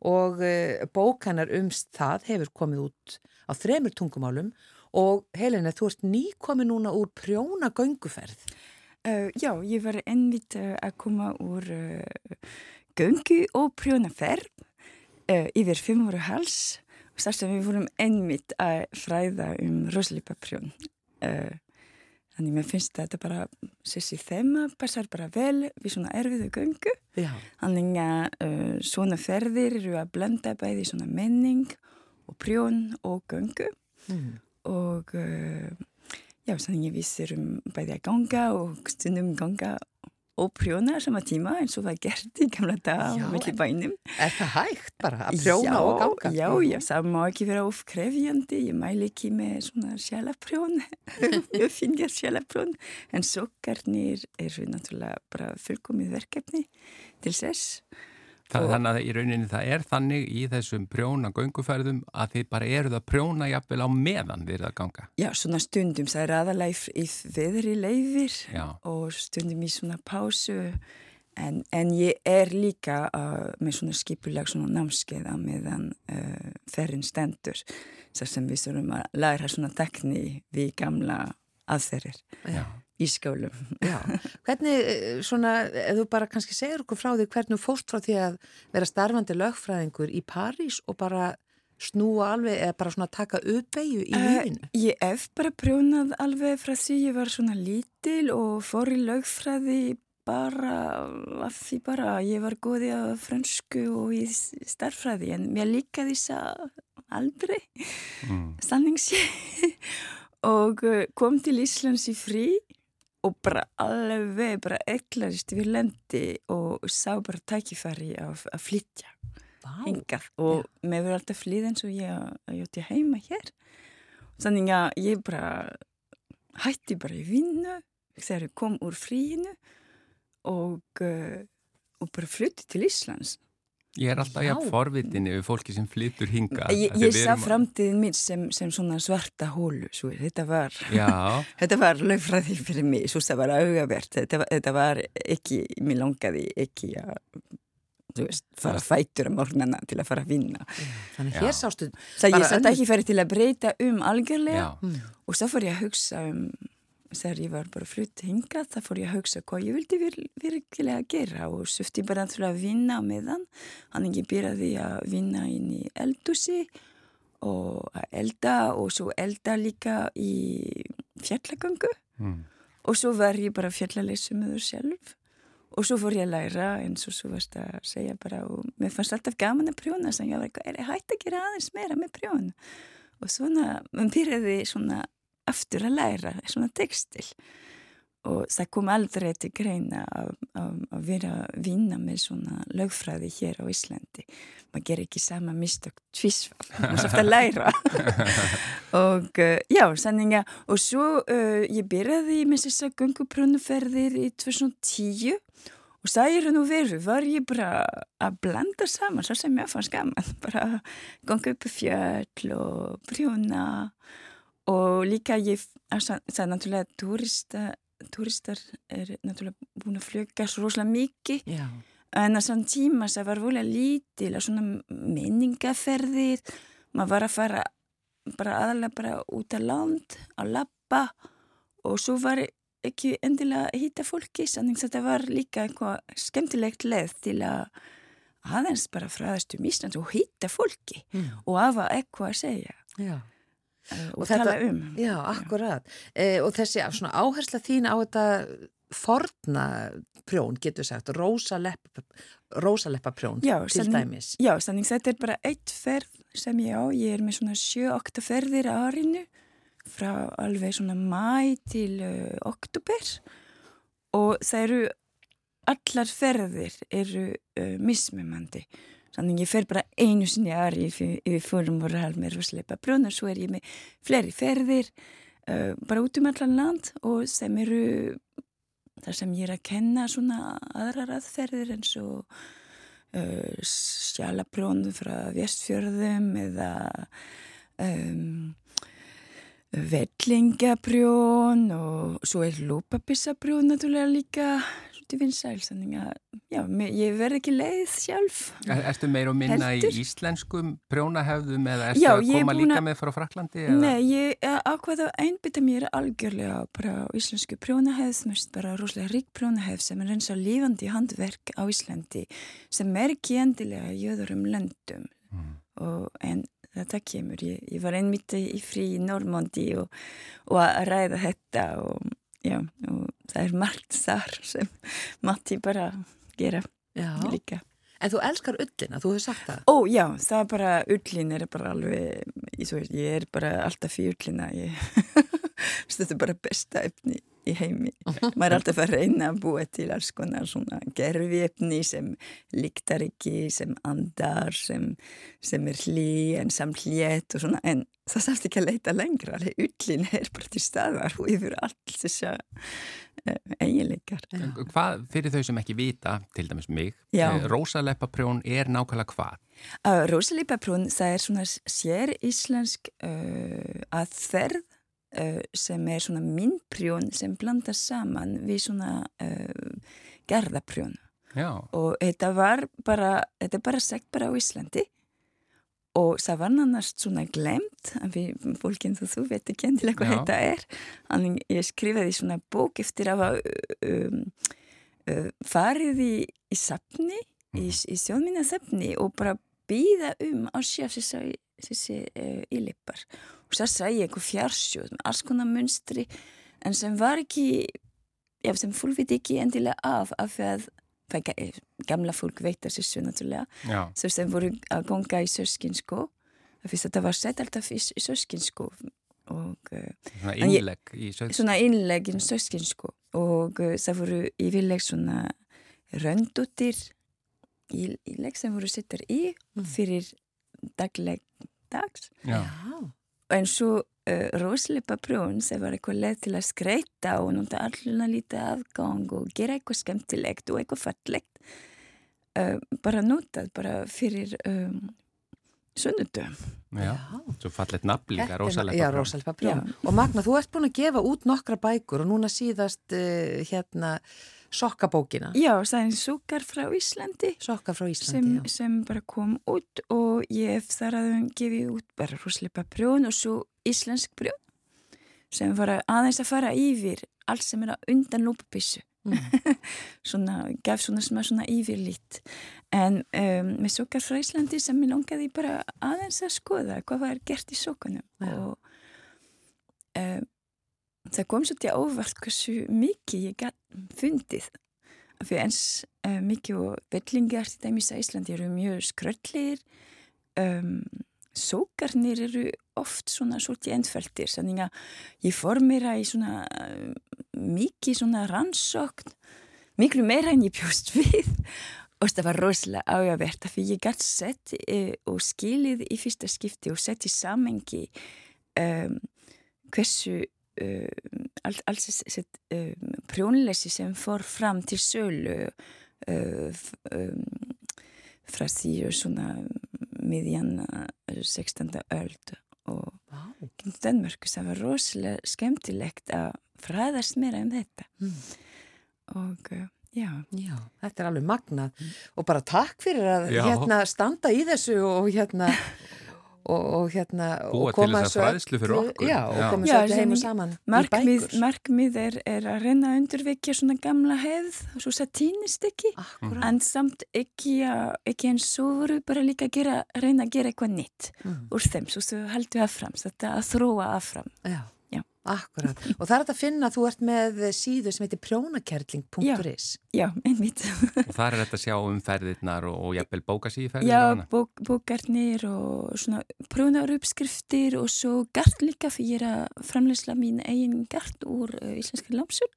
og uh, bók hennar umst það hefur komið út á þremur tungumálum og Helena, þú ert nýkomi núna úr prjóna gönguferð. Uh, já, ég var ennvitt uh, að koma úr göngu og prjónaferð uh, yfir fimm ára hals og þar sem við vorum ennmitt að fræða um rosleipa prjón. Uh, þannig mér finnst þetta bara, þessi þema passar bara vel við svona erfiðu göngu. Já. Þannig að uh, svona ferðir eru að blenda bæði svona menning og prjón og göngu mm. og já, þannig við sérum bæði að ganga og stundum ganga og prjóna sama tíma eins og það gert í gamla dag á melli bænum. Er það hægt bara að prjóna já, og ganga? Já, já, það má ekki vera ofkrefjandi, ég mæl ekki með svona sjálfprjón, ég finn ég sjálfprjón, en sokkarnir eru náttúrulega bara fullkomið verkefni til þess Það, þannig að í rauninni það er þannig í þessum prjóna gönguferðum að þið bara eruð að prjóna jafnvel á meðan þið eruð að ganga. Já, svona stundum, það er aðalega í veðri leifir Já. og stundum í svona pásu en, en ég er líka uh, með svona skipulag svona námskeiða meðan uh, ferinn stendur sem við þurfum að læra svona tekni við gamla aðferðir. Já í skjólum. Já, hvernig eh, svona, ef þú bara kannski segir okkur frá því hvernig þú fóst frá því að vera starfandi lögfræðingur í París og bara snúa alveg eða bara svona taka uppeyju í lífinu? Uh, ég hef bara prjónað alveg frá því ég var svona lítil og fór í lögfræði bara af því bara ég var góði á fransku og í starfræði en mér líkaði þess aldrei mm. sanningsi og eh, kom til Íslands í frí og bara alveg bara eklarist við lendi og sá bara tækifæri að, flytja wow. hingað og ja. mér verður alltaf flýð eins og ég átti heima hér þannig að ég bara hætti bara í vinnu þegar ég kom úr fríinu og, uh, og bara flytti til Íslands Ég er alltaf jafn forvitinni við fólki sem flyttur hinga. Ég, ég sá framtíðin mín sem, sem svona svarta hólu, svo þetta var, þetta var lögfræði fyrir mig, svo það var augavert, þetta, þetta var ekki, mér langaði ekki að, veist, fara fætur á morgnana til að fara að vinna. Þannig hér sástu... Það ég satt ekki fyrir til að breyta um algjörlega Já. og svo fór ég að hugsa um þegar ég var bara flutt hingað þá fór ég að hugsa hvað ég vildi vir, virkilega gera og söfti bara að vinna meðan. Hann ekki byrjaði að vinna inn í eldúsi og að elda og svo elda líka í fjallagöngu. Mm. og svo var ég bara fjallaleysu með þau sjálf. Og svo fór ég að læra eins og svo varst að segja bara og mér fannst alltaf gaman að prjóna þannig að ég var er hægt að gera aðeins meira með prjón og svona, mann byrjaði svona aftur að læra svona tekstil og það kom aldrei til greina að vera að vinna með svona lögfræði hér á Íslandi. Maður ger ekki sama mistök tvísvað, maður svolítið að læra. Og uh, já sannig að og svo uh, ég byrjaði með þess að gunguprönuferðir í 2010 og það er nú veru, var ég bara að blanda saman, svo sem ég fannst gaman bara ganga upp fjöll og prjóna og líka ég, það er náttúrulega turista, turistar er náttúrulega búin að flöka svo rosalega mikið Já. en að sann tíma það var volið lítil að svona menningaferðir maður var að fara bara aðalega bara út af land að lappa og svo var ekki endilega að hýta fólki þannig að þetta var líka eitthvað skemmtilegt leð til að aðeins bara fræðast um Íslands og hýta fólki mm. og afa eitthvað að segja Já og, og tala þetta, um. Já, akkurat. E, og þessi svona áhersla þín á þetta forna prjón, getur sagt, rósaleppa, rósaleppa prjón já, til sannig, dæmis. Já, þannig þetta er bara eitt ferð sem ég á, ég er með svona 7-8 ferðir á árinu frá alveg svona mæ til uh, oktober og það eru allar ferðir eru uh, mismumandi Þannig ég fer bara einu sinni aðri yfir fórum og ræðal með rúsleipa brún og svo er ég með fleiri ferðir uh, bara út um allan land og sem eru þar sem ég er að kenna svona aðrar aðferðir eins og uh, sjalabrún frá vestfjörðum eða um, vellingabrjón og svo er lúpabissabrjón náttúrulega líka svolítið vinsæl já, ég verð ekki leið sjálf er, Erstu meir og minna Heldur. í íslenskum prjónahefðum eða erstu já, að koma líka a... með frá Fraklandi? Eða? Nei, ég ákvaði að einbytta mér algjörlega bara á íslensku prjónahefð mest bara rosalega rík prjónahefð sem er eins og lífandi handverk á Íslandi sem er ekki endilega jöður um löndum mm. og, en þetta kemur, ég, ég var einmitt í frí í Normandi og, og að ræða þetta og já, og það er margt þar sem Matti bara gera já. líka. En þú elskar ullina, þú hefur sagt það? Ó já, það er bara, ullin er bara alveg, ég, ég er bara alltaf fyrir ullina, ég, þetta er bara besta efni í heimi. Maður er alltaf að reyna að búa til alls konar svona gerfiefni sem líktar ekki, sem andar, sem, sem er hlý en samt hljett og svona en það sátt ekki að leita lengra, alveg ullin er bara til staðar og yfir allt þess að uh, eiginleikar. Hvað fyrir þau sem ekki vita, til dæmis mig, eh, Rósaleppaprjón er nákvæmlega hvað? Uh, Rósalípaprún, það er svona sér íslensk uh, aðferð sem er svona minnprjón sem blandar saman við svona uh, gerðaprjón. Já, og þetta var bara, þetta er bara sagt bara á Íslandi. Og það var nánast svona glemt fólkinn þú, þú veit ekki endilega hvað þetta er. Þannig ég skrifaði svona bók eftir að um, uh, farið í, í safni í, í sjónminna og bara býða um að sjá þessi, uh, ílippar og það ég eitthvað fjarsjóð með alls konar munstri en sem var ekki já, sem fólk veit ekki endilega af af því að það ga- gamla fólk veit að þessu náttúrulega já, svo sem voru að ganga í söskinskó af því að þetta var sett alltaf í, í söskinskó og uh, svona innlegg í sög... svona innlegin söskinskó og uh, það voru yfirleg svona röndutir íleg sem voru settar í fyrir dagleg dags. Já, en svo uh, Rósleipa Brún sem var eitthvað leið til að skreita og nota alluna lítið afgang og gera eitthvað skemmtilegt og eitthvað fallegt uh, bara notað bara fyrir um, sunnudum já, svo fallet nafn líka. Rósalpa Brjón. Og Magna, þú ert búin að gefa út nokkra bækur og núna síðast uh, hérna sokkabókina. Já, það er súkar frá Íslandi Sokka frá sem, Íslandi, já. sem bara kom út og ég þar að gefið út bara Rósleipa Brún og svo Íslensk Brún sem var að aðeins að fara yfir allt sem er að undan lúpabissu svona, gaf svona smá svona yfirlít en um, með sokar frá Íslandi sem ég langaði bara aðeins að skoða hvað var gert í sokunum Já. og um, það kom svolítið óvart hversu mikið ég gæt fundið. Því eins uh, mikið og vellingar til dæmis að Íslandi eru mjög skröllir um, sókarnir eru oft svona svolítið endfæltir þannig að ég fór meira í svona um, mikið svona rannsókn miklu meira en ég bjóst við. Og það var rosalega ájavert því ég gætt sett e, og skilið í fyrsta skipti og sett í samengi um, hversu um, alls all þessi um, prjónleysi sem fór fram til sölu uh, um, frá því svona miðjan uh, 16. öld og í Danmörku það var rosalega skemmtilegt að fræðast meira um þetta Mm. og uh, já Já, þetta er alveg magnað og bara takk fyrir að Já. hérna standa í þessu og hérna og, og hérna og koma þessu öllu heim og saman bækur. markmið er, er að reyna að undurvekja svona gamla hefð og svo það týnist ekki Akkurat en samt ekki, að, ekki eins og voru bara líka að gera, reyna að gera eitthvað nýtt Mm. úr þeim, svo heldur affram þetta að þróa affram Já, Já. Akkurat. Og það er þetta að finna að þú ert með síðu sem heitir prjónakerling.is Já, einmitt. Og þar er þetta að sjá um ferðirnar og, og jafnvel bókasíferðir Já, bók, bókarnir og svona prjónar uppskriftir og svo gart líka fyrir ég er að framleysla mín eigin gart úr uh, íslenska lámsull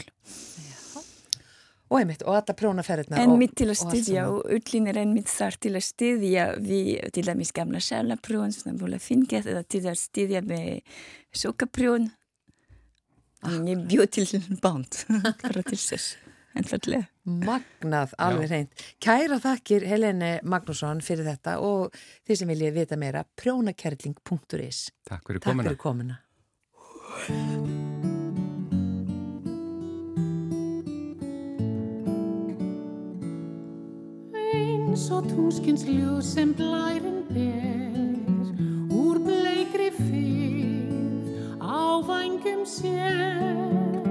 og einmitt, og þetta prjónaferðirnar En og- mitt til að styðja og ullin er einmitt þar til að styðja við til dæmis gamla sjálfaprjón svona búin að fingja eða til að styðja með sókaprjón en ég bjóð til bánd bara til þess einfallega Magnað, alveg reynd. Kæra þakkir Helene Magnússon fyrir þetta og þið sem viljið vita meira, prjónakerling.is. Takk fyrir Takk komuna. fyrir komuna. Eins og túnskins ljóð sem blærin ber vangum sér.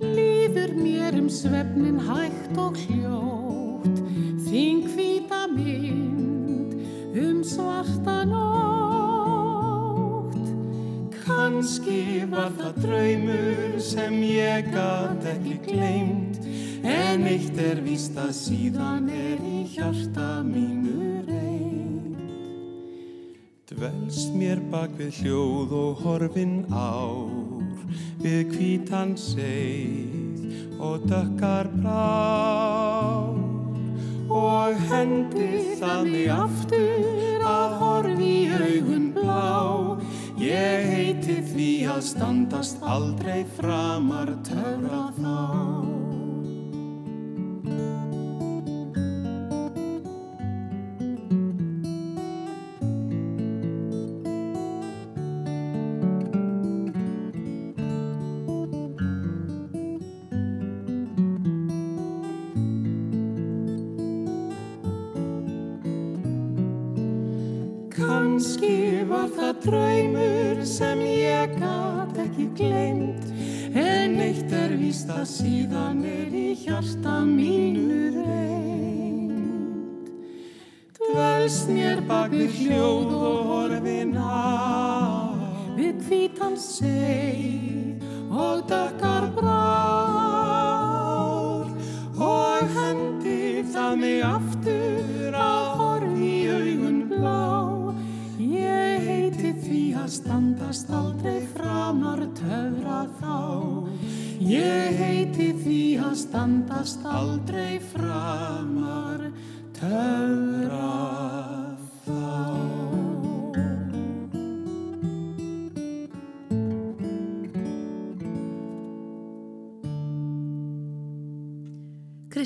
Líður mér um svefnin hægt og hljótt Þín hvíta mynd um svarta nótt. Kanski var það draumur sem ég gat ekki gleimt En eitt er víst að síðan er í hjarta mínu reynd Dvelst mér bak við hljóð og horfin ár. Við kvítan seið og dökkar brár. Og hendi það mig aftur að horfi í augun blá. Ég heiti því að standast aldrei framar töfra þá síðan er í hjarta mínu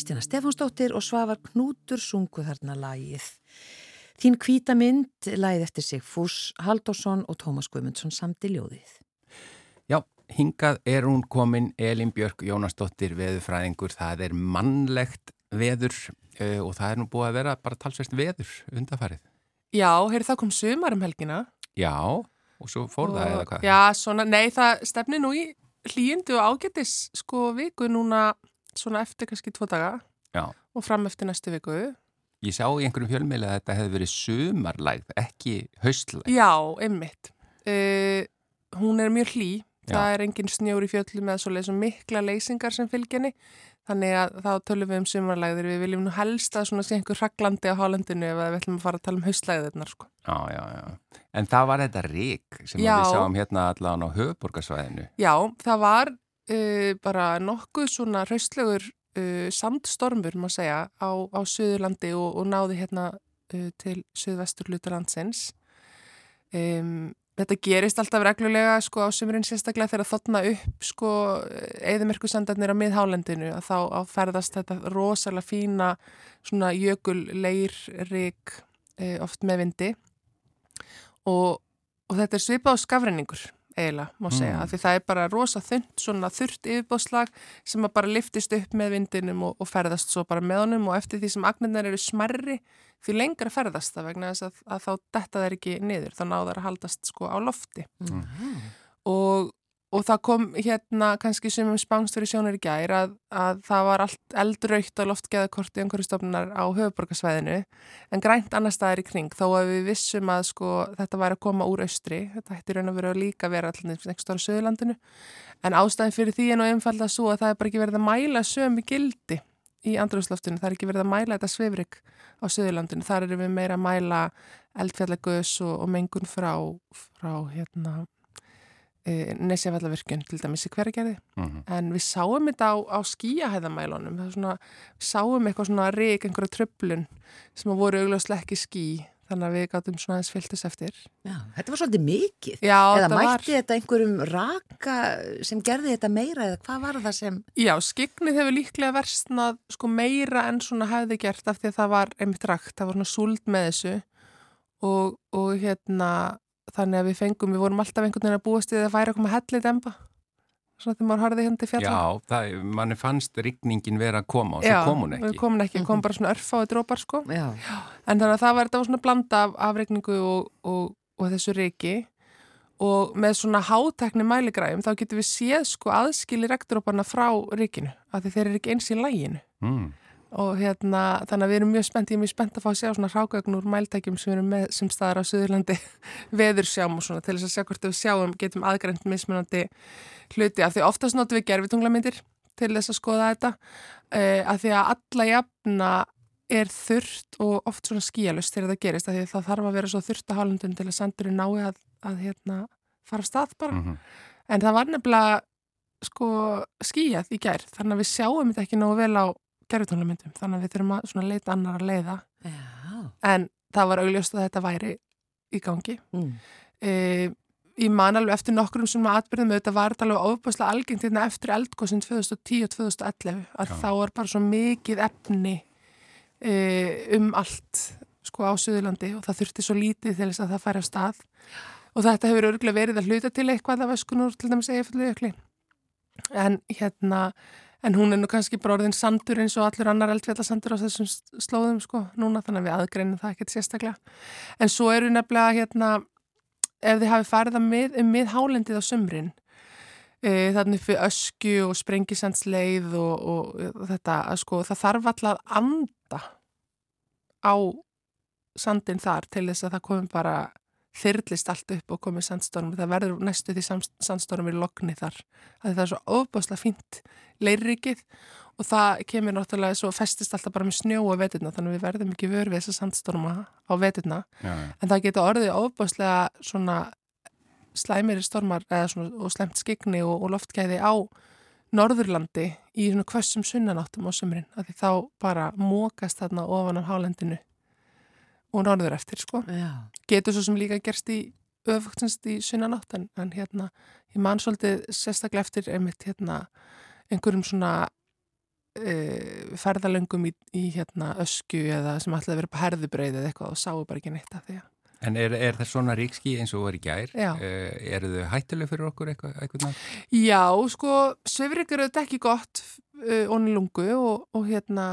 Kristjana Stefánsdóttir og Svavar Knútur sungu þarna lagið. Þín kvítamynd lagið eftir sig Fús Haldósson og Tómas Guimundsson samt í ljóðið. Já, hingað er hún komin Elin Björk Jónasdóttir veðurfræðingur. Það er mannlegt veður uh, og það er nú búið að vera bara talsvest veður undarfarið. Já, heyrðu það kom sumar um helgina. Já, og svo fór það eða hvað? Já, svona, nei, það stefni nú í hlýjundu og ágættis sko viku núna svona eftir kannski tvo daga Já. og fram eftir næstu viku. Ég sá í einhverjum fjölmiðli að þetta hefði verið sumarlægð, ekki haustlægð. Já, einmitt. Uh, hún er mjög hlý. Já. Það er engin snjór í fjöllum eða svo mikla leysingar sem fylgjenni. Þannig að þá tölum við um sumarlægðir. Við viljum nú helst að svona sé einhver raglandi á hálendinu ef við ætlum að fara að tala um haustlægðirnar, sko. Já, já, já. En það var þetta rík sem Já. við sáum hérna allan á höfuborgarsvæðinu. Já, það var uh, bara nokkuð svona hraustlegur uh, sandstormur, má segja, á, á Suðurlandi og, og náði hérna uh, til Suðvestur landsins. Um, þetta gerist alltaf reglulega sko á sumurinn sérstaklega þegar þotna upp sko eðimerkusandarnir á miðhálendinu að þá ferðast þetta rosalega fína svona jökul leirrik oft með vindi og, og þetta er svipað á skafrenningur eiginlega, má segja, Mm. því það er bara rosa þund, svona þurrt yfirbóðslag sem að bara liftist upp með vindinum og, og ferðast svo bara með honum og eftir því sem agnirnar eru smerri því lengra ferðast það vegna þess að, að þá detta þær ekki niður, þá náðar að haldast sko á lofti og, og það kom hérna kannski sumum spánstur í sjónur í gær að, að það var allt eldraukt á loftgeðakorti umhverfstofnunar á höfuborgarsvæðinu en grænt annar staðar í kring þó að við vissum að sko þetta væri að koma úr austri, þetta hætti raun og verið að líka vera allir next stóra söðurlandinu en ástæðin fyrir því er nú einfalda svo að það er bara ekki verið að mæla sömu gildi í andrúsloftinu, það er ekki verið að mæla þetta svifrik á söðurlandinu, þar erum við meira að mæla eldfjallagus og, og mengun frá, frá hérna e, nesjafallavirkjun til dæmis í hverjargerði Mhm. en við sáum þetta á, á skíahæðamælunum það er svona, við sáum eitthvað svona rík, einhverja tröflun sem að voru augljóslega ekki skí þannig að við gátum svona aðeins fylgtus eftir Já, þetta var svolítið mikið. Já, Eða mætti var, þetta einhverjum raka sem gerði þetta meira eða hvað var það sem... já, skiknið hefur líklega versnað sko meira en svona hefði gert af því að það var einmitt rakt, það var svona súld með þessu og, og hérna þannig að við fengum, við vorum alltaf einhvern veginn að búast við að færa okkur með hellið demba svona þegar maður harði hérna til fjalla Já, það, manni fannst rigningin vera að koma og svo kom hún ekki. kom hún ekki, Mhm. kom bara svona örfáði drópar sko Já, En þannig að það var, þetta var svona blanda af afregningu og, og, og þessu reiki og með svona hátekni mæligræðum þá getum við séð sko aðskili rektróparna frá reikinu af því þeir eru ekki eins í læginu Mm. Og hérna þannig að við erum mjög spennt, ég er mjög spennt að fá að sjá svona hrágögn úr mæltækjum sem erum með sem staðar á Suðurlandi. Veðursjám og svona til þess að sjá hvort við sjáum getum aðgrænt mismunandi hluti. Af því oftast notum við gerfitunglamyndir til þess að skoða þetta uh, af því að alla jafna er þurrt og oft svona skíalust þegar það gerist af því að það þarf að vera svo þurrt að hálundun til að sandurinn nái að, að hérna, fara af stað bara. Mhm. en það var nefnilega sko skýjað í gær þannig að við sjáum þetta ekki nógu vel á gerðutónlamyndum þannig að við þurfum að svona leita annar að leiða Já. en það var augljóst að þetta væri í gangi Mm. e, ég man alveg eftir nokkrum svona atbyrðum auðvitað var þetta alveg ofbúslega algengt hérna eftir eldgóðsinn 2010 og 2011 að Já. þá var bara svo mikið efni e, um allt sko á Suðurlandi og það þurfti svo lítið til þess að það færi á stað og þetta hefur örgulega verið að hluta til eitthvað af öskunur til dæmis eigafullu jökli en hérna en hún er nú kannski bara orðin sandur eins og allur annar eldfjallasandur á þessum slóðum sko núna þannig að við aðgreinum það ekkert sérstaklega. En svo eru nefnilega hérna ef þið hafi farið mið, um mið hálendið á sumrin e, þannig fyrir ösku og sprengisandsleið og, og, þetta sko það þarf alltaf að anda á sandin þar til þess að það komi bara þyrlist allt upp og komið sandstorm það verður næstu því sandstormir lokni þar. Að það er svo ofbáslega fínt leirrikið og það kemur náttúrulega svo festist alltaf bara með snjó á veturna þannig að við verðum ekki vör við þessa sandstorma á veturna. Já, já. en það getur orðið ofbáslega svona slæmiri stormar eða svona og slæmt skigni og, og loftgæði á Norðurlandi í svona kvössum sunnanáttum á sumrin. Að því þá bara mókast þarna ofan af hálendinu og norður eftir sko Já. getur svo sem líka gerst í öfugstinst í sunnanátt en, en hérna ég man svolítið sérstaklega eftir einmitt hérna einhverjum svona e, ferðalöngum í, í hérna ösku eða sem ætlaði að vera på herðubreið eða eitthvað og sáu bara ekki neitt af því að En er, er það svona ríkski eins og var í gær? Já. Uh, eru þau hættuleg fyrir okkur eitthvað? eitthvað Já, sko, svifrik eru þetta ekki gott uh, onni lungu og, og hérna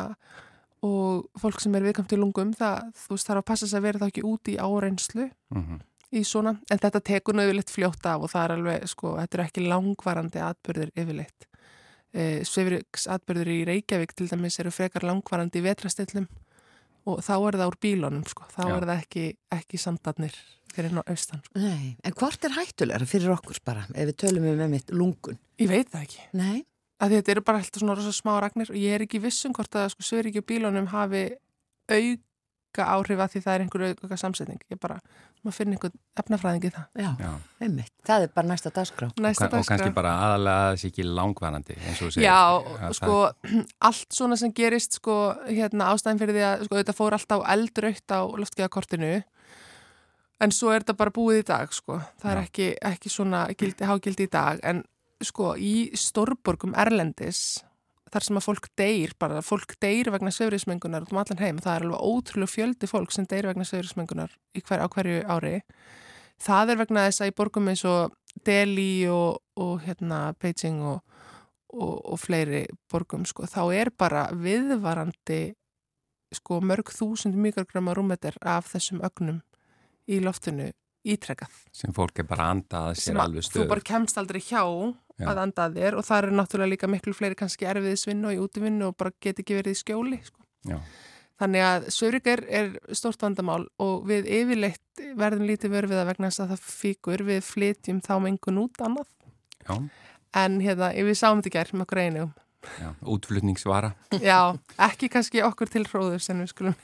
og fólk sem er viðkamt í lungum það, þú veist, þarf að passa sig að vera þá ekki úti í áreynslu mm í svona, en þetta tekur yfirleitt fljótt af og það er alveg, sko, þetta er ekki langvarandi atbyrðir yfirleitt. E, Svifriks atbyrðir í Reykjavík til dæmis eru frekar langvarandi í vetrastillum og þá er það úr bílónum, sko, þá Já. er það ekki, ekki samdarnir fyrir ná austan. Sko. Nei, en hvort er hættulegra fyrir okkur bara ef við tölum um einmitt lungun? Ég veit það ekki, Nei. Að þetta eru bara alltaf svona rosa smá ragnir og ég er ekki vissum hvort að sko, Svifrik og bílónum hafi auka áhrif að því það er einhver auka samsetning. Ég bara, maður finnir einhvern efnafræðingi það. Já, Já. einmitt. Það er bara næsta dagskrá. Næsta Og, og kannski dagskrá. bara aðalega þessi ekki langvarandi eins og þú segir. Já, Að sko, allt svona sem gerist, sko, hérna ástæðin fyrir því að, sko, þetta fór alltaf eldrautt á loftgeðakortinu, en svo er þetta bara búið í dag, sko. Það er Já. ekki, ekki svona gildi, hágildi í dag, en sko, í stórborgum Erlendis, þar sem að fólk deyr, bara fólk deyr vegna svefriðsmengunar út um allan heim, það er alveg ótrúlega fjöldi fólk sem deyr vegna svefriðsmengunar hver, á hverju ári. Það er vegna þess að í borgum eins og Delhi og, og hérna Beijing og og, og fleiri borgum sko, þá er bara viðvarandi sko mörg þúsund mikrogramma rúmeter af þessum ögnum í loftinu ítrekkað. sem fólk er bara að anda að Sem sér að alveg Þú stöður. bara kemst aldrei hjá Já. að anda að þér og það eru náttúrulega líka miklu fleiri kannski erfiðisvinnu og í útivinnu og bara get ekki verið í skjóli sko. Þannig að söfrik er, stórt vandamál og við yfirleitt verðum lítið það vegna þess að það fíkur við flytjum þá mengun út annað. Já, En hérna, við sáum þetta gerð með okkur einum. Já, útflutningsvara. Já, ekki kannski okkur til hróður sem við skulum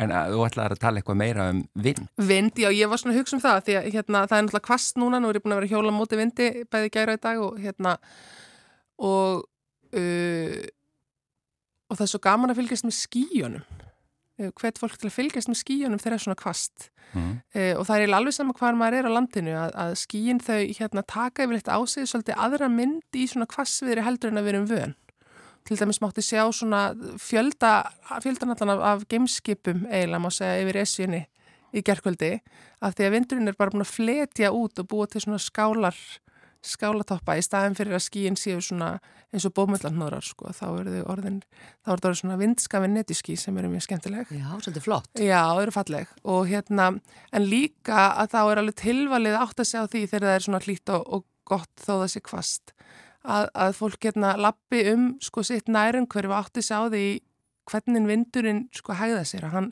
En að, þú ætlaði að tala eitthvað meira um vind. vind, já ég var svona að hugsa um það því að hérna, það er náttúrulega kvast núna, nú er ég búin að vera hjóla móti vindi bæði gæra í dag og hérna og uh, og það er svo gaman að fylgjast með skíunum hvert fólk til að fylgjast með skíunum þegar það er svona kvast Mm. uh, og það er alveg sama hvar maður er á landinu að, að skíin þau hérna taka yfir eitt á sig svolítið aðra mynd í svona kvassviðri til dæmis mátti sjá svona fjölda, fjöldanallan af, af gameskipum eiginlega má segja yfir esjunni í gerkvöldi af því að vindurinn er bara búin að fletja út og búa til svona skálar skálatoppa í staðin fyrir að skíin séu svona eins og bómullandnórar sko, þá eru þau orðin þá eru orðin svona vindskafin netiskí sem eru mjög skemmtileg. Já, svolítið flott. Já, þau eru falleg. Og hérna, en líka að þá er alveg tilvalið átt að segja á því þegar það er svona hlýtt og, og gott þó það sé kvast að, að fólk hérna lappi um sko sitt nærum hverju átti segja á því hvernig vindurinn sko hegða sér. Að hann,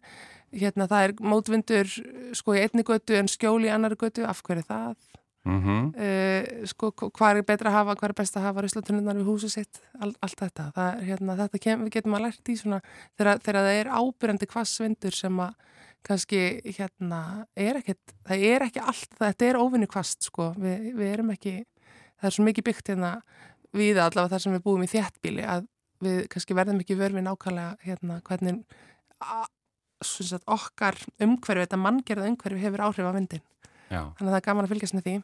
hérna það er mótvindur sko í einni götu en skjóli í annari götu, af hverju það? Mm uh, sko hvað er betra að hafa, hvað er best að hafa ruslatunnunar við húsið sitt, all, allt þetta. Það, er, hérna, þetta kem, við getum að lært í svona þegar, þegar það er ábyrjandi kvassvindur sem að kannski hérna er ekkert, það er ekki allt, þetta er óvinni kvast sko, við, við erum ekki það er svo mikið byggt hérna við allavega þar sem við búum í þjættbíli að við kannski verðum ekki vörfið nákvæmlega hérna hvernig a, sagt, okkar umhverfi, þetta manngerða umhverfi hefur áhrif á vindin. Já. Þannig að það er gaman að fylgjast með því.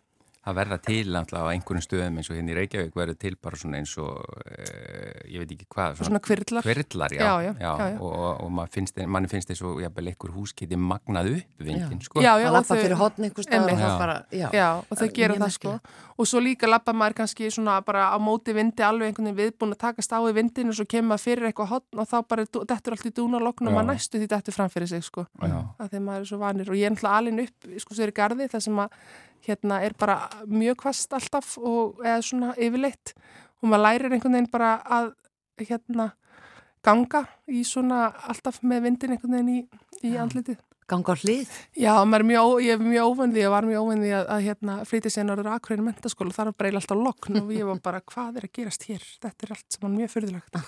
Það verða til alltaf á einhverjum stöðum eins og hérna í Reykjavík verður til bara svona eins og e, ég veit ekki hvað. Svona, svona kvirlar. Kvirlar, já. Já, já. já, já. Og, og mann finnst, mann finnst að jafnvel einhver hús geti magnað upp vindin, sko. Já, já. Það lappa fyrir hotn og og þau gera það, sko. Og svo líka lappa maður kannski svona bara á móti vindi alveg einhvern veginn viðbúin að takast á í vindin og svo kemur maður fyrir eitthvað hotn og þá bara dettur allt í dúnalokn og næstu því dettur fram fyrir sig, sko. Að þegar maður er svo vanir og ég er alin upp, sko, að hérna er bara mjög kvast alltaf og eða svona yfirleitt og maður lærir einhvern veginn bara að hérna ganga í svona alltaf með vindin einhvern veginn í, í andlitið. Ganga á hlið? Já, er mjög, ég er mjög óvöndið og var mjög óvöndið að, að hérna flytja sér náður aðkvæðinu mentaskóla og þar var breyla alltaf lokn og ég var bara hvað er að gerast hér? Þetta er allt sem var mjög fyrðilegt.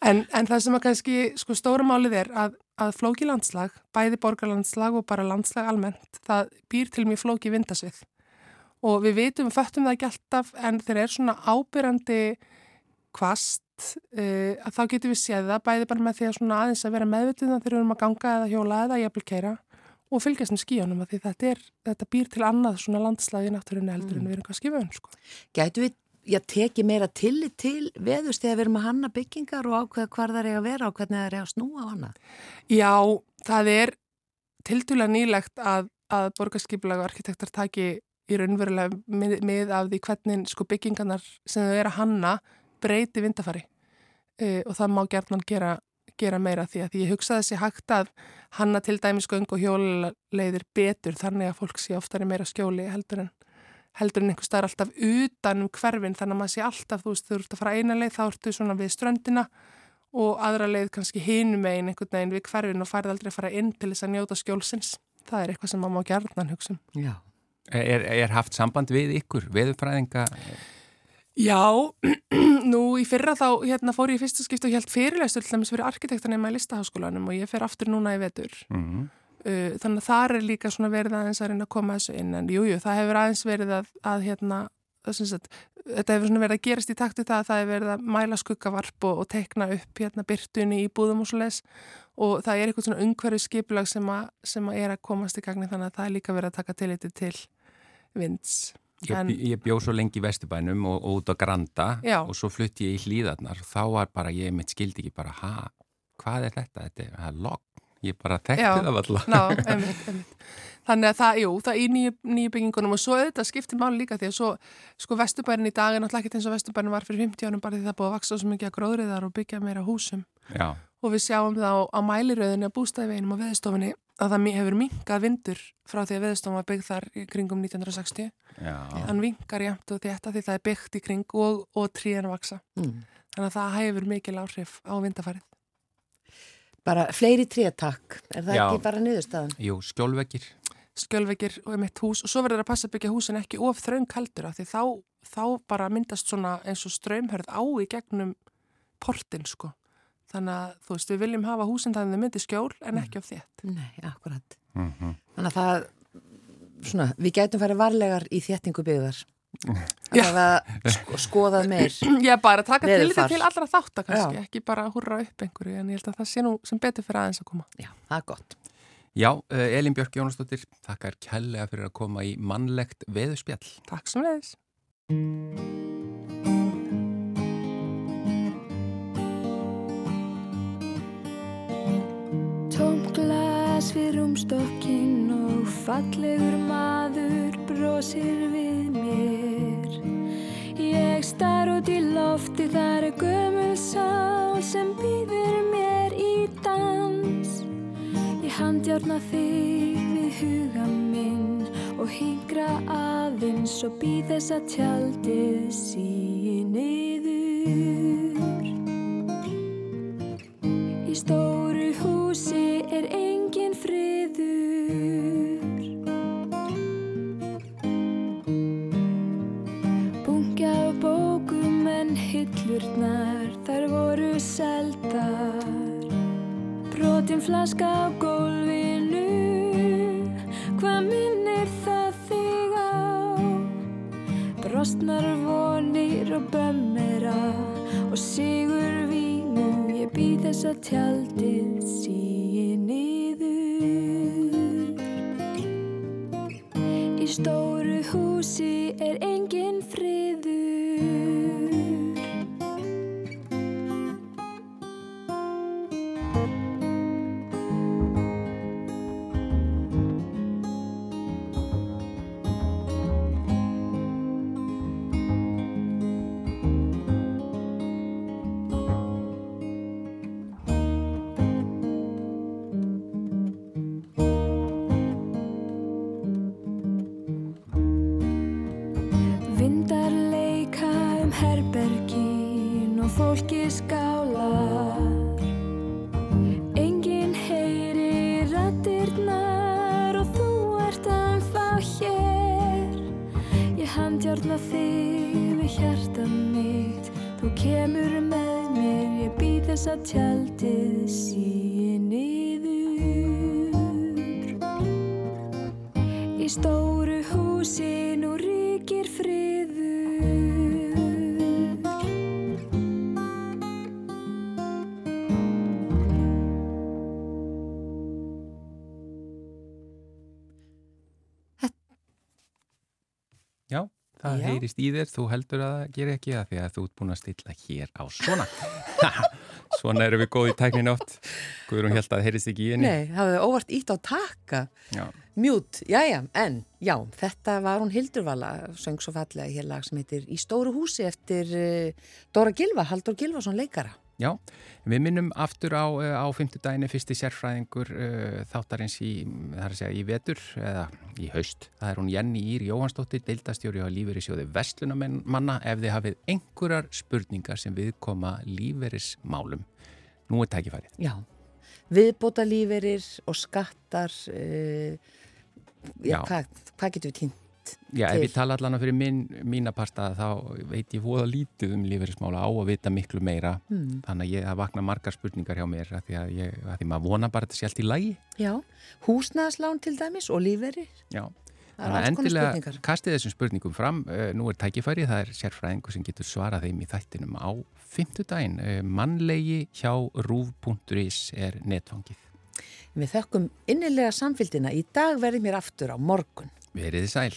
En, en það sem að kannski sko stóra málið er að, að flóki landslag, bæði borgarlandslag og bara landslag almennt, það býr til mjög flóki vindasvið og við vitum, við föttum það ekki alltaf en þeir eru svona ábyrjandi kvast uh, að þá getum við séð það bæði bara með því að svona aðeins að vera meðvitið þegar við erum að ganga eða hjóla eða jafnvel keira og fylgjast með skíunum að því þetta, er, þetta býr til annað svona landslagi náttúrunni heldur mm. en við erum kannski vön sko. Gætu við já, teki meira tillit til veðust þegar við erum að hanna byggingar og ákveða hvar það er að vera og hvernig það er að snúa á hana? Já, það er tildulega nýlegt að, að borgarskipulega arkitektar taki í raunverulega mið, mið af því hvernig sko byggingarnar sem þau eru að hanna breyti vindafari uh, og það má gerðan gera, gera meira því að því ég hugsaði þessi hægt að hanna til dæmis göng og hjóluleiðir betur þannig að fólk sé oftar í meira skjóli heldur en heldur en einhver staðar alltaf utan um hverfin þannig að maður sé alltaf, þú veist, þú ert að fara eina leið þá ertu svona við ströndina og aðra leið kannski hinum megin einhvern veginn við hverfin og færði aldrei að fara inn til þess að njóta skjólsins. Það er eitthvað sem maður má gerðan hugsa um. Já. Er, er haft samband við ykkur, veðurfræðinga? Já, nú í fyrra þá hérna, fór ég í fyrsta skipt og helt fyrirleistur til þess að vera arkitektanema í listaháskólanum og ég fer aftur núna í vetur. Mm -hmm. uh, þannig að það er líka svona verið aðeins að reyna að koma þessu inn en jújú, jú, það hefur aðeins verið að, að hérna, að, þetta hefur svona verið að gerast í taktu það að það hefur verið að mæla skuggavarp og, og tekna upp hérna byrtunni í búðum og svo les og það er eitthvað svona umhverju skipulag sem, a, sem að er að komast í gagni þannig að það er líka verið að taka tiliti til vinds. Ég, en, ég bjóð svo lengi í Vesturbænum og, og út á Granda já. og svo flutti ég í hlýðarnar þá var bara, ég mitt skildi ekki bara ha, hvað er þetta? Þetta er logg ég bara þekkti það alltaf Ná, einmitt, einmitt. Þannig að það, jú, það í nýju, nýju byggingunum og svo auðvitað skiptir máli líka því að svo, sko Vesturbærin í dag er náttúrulega ekkert eins og Vesturbærin var fyrir 50 ánum bara því það búið að vaksa svo mikið að gróðriðar og byggja meira húsum já. og við sjáum það á, á mæliröðinu að bústæðveginum og veðstofinni að það hefur minkað vindur frá því að veðstofn var byggð þar í kringum 1960 Já. hann vinkar jæmt og þetta því það er byggt í kring og, og tríðan vaksa mm. þannig að það hefur mikil áhrif á vindafarið Bara fleiri tríatakk, er það Já. ekki bara niðurstaðan? Jú, skjólvekir skjölvekir og mitt hús og svo verður að passa að byggja húsin ekki of þraung heldur af því þá, þá bara myndast svona eins og ströymhörð á í gegnum portin sko þannig að þú veist við viljum hafa húsin þannig að þau myndi skjól en ekki of þétt Nei, akkurat. mm -hmm. Þannig að það, svona, við gætum farið varlegar í þéttingu byggðar. Sko, skoðað meir. Já, bara taka til þetta til allra þáttar kannski, Já. ekki bara hurra upp einhverju en ég held að það sé nú sem betur fyrir aðeins að koma Já, það er gott. Já, uh, Elin Björk Jónasdóttir þakkar kærlega fyrir að koma í mannlegt veðurspjall Takk sem leiðis Tóm glas við rúmstokkin og fallegur maður brosir við mér. Ég star út í lofti þar er gömul sál sem býður mér í dans. Ég handjárna þig við huga minn og hingra aðeins og býð þess að tjaldið síi niður. Í stóru húsi er engin friður hillurnar þar voru seldar. Brotin flaska á gólfinu heyrist í þér, þú heldur að það gerir ekki það því að þú ert búin að stilla hér á svona. svona erum við góð í tæknin átt. Guðrún held að heyrist ekki í henni. Nei, það hefði óvart ítt á taka. Já, Mjút, jájá, en já, þetta var hún Hildurvala, söng svo fallega hér lag sem heitir Í stóru húsi eftir uh, Dóra Gilva, Haldur Gilvason leikara. Já. Við minnum aftur á, eh, á fymtudaginni fyrsti sérfræðingur uh, þáttarins í, segja, í vetur eða í haust. Það er hún Jenny Ír Jóhansdóttir, deildastjóri á lífeyrissjóði Vestlunamanna ef þið hafið einhverjar spurningar sem viðkoma lífeyrismálum. Nú er tækifærið. Já, viðbóta líferir og skattar, uh, já, Já. hvað hva getur við týnt? Já, ef til. ég tala allan fyrir minn, mína parta þá veit ég voða lítið um lífeyrismála á að vita miklu meira Hmm. þannig að ég það vakna margar spurningar hjá mér að því að, ég, að því maður vona bara að þetta sé allt í lægi Já, húsnæðaslán til dæmis og líferir. Já, þannig að endilega kastið þessum spurningum fram uh, nú er tækifæri, það er sérfræðingu sem getur svarað þeim í þættinum á fymtudaginn uh, mannlegi hjá rúf.is er netfangið Við þökkum innilega samfélgina. Í dag verðum mér aftur á morgun. Verið sæl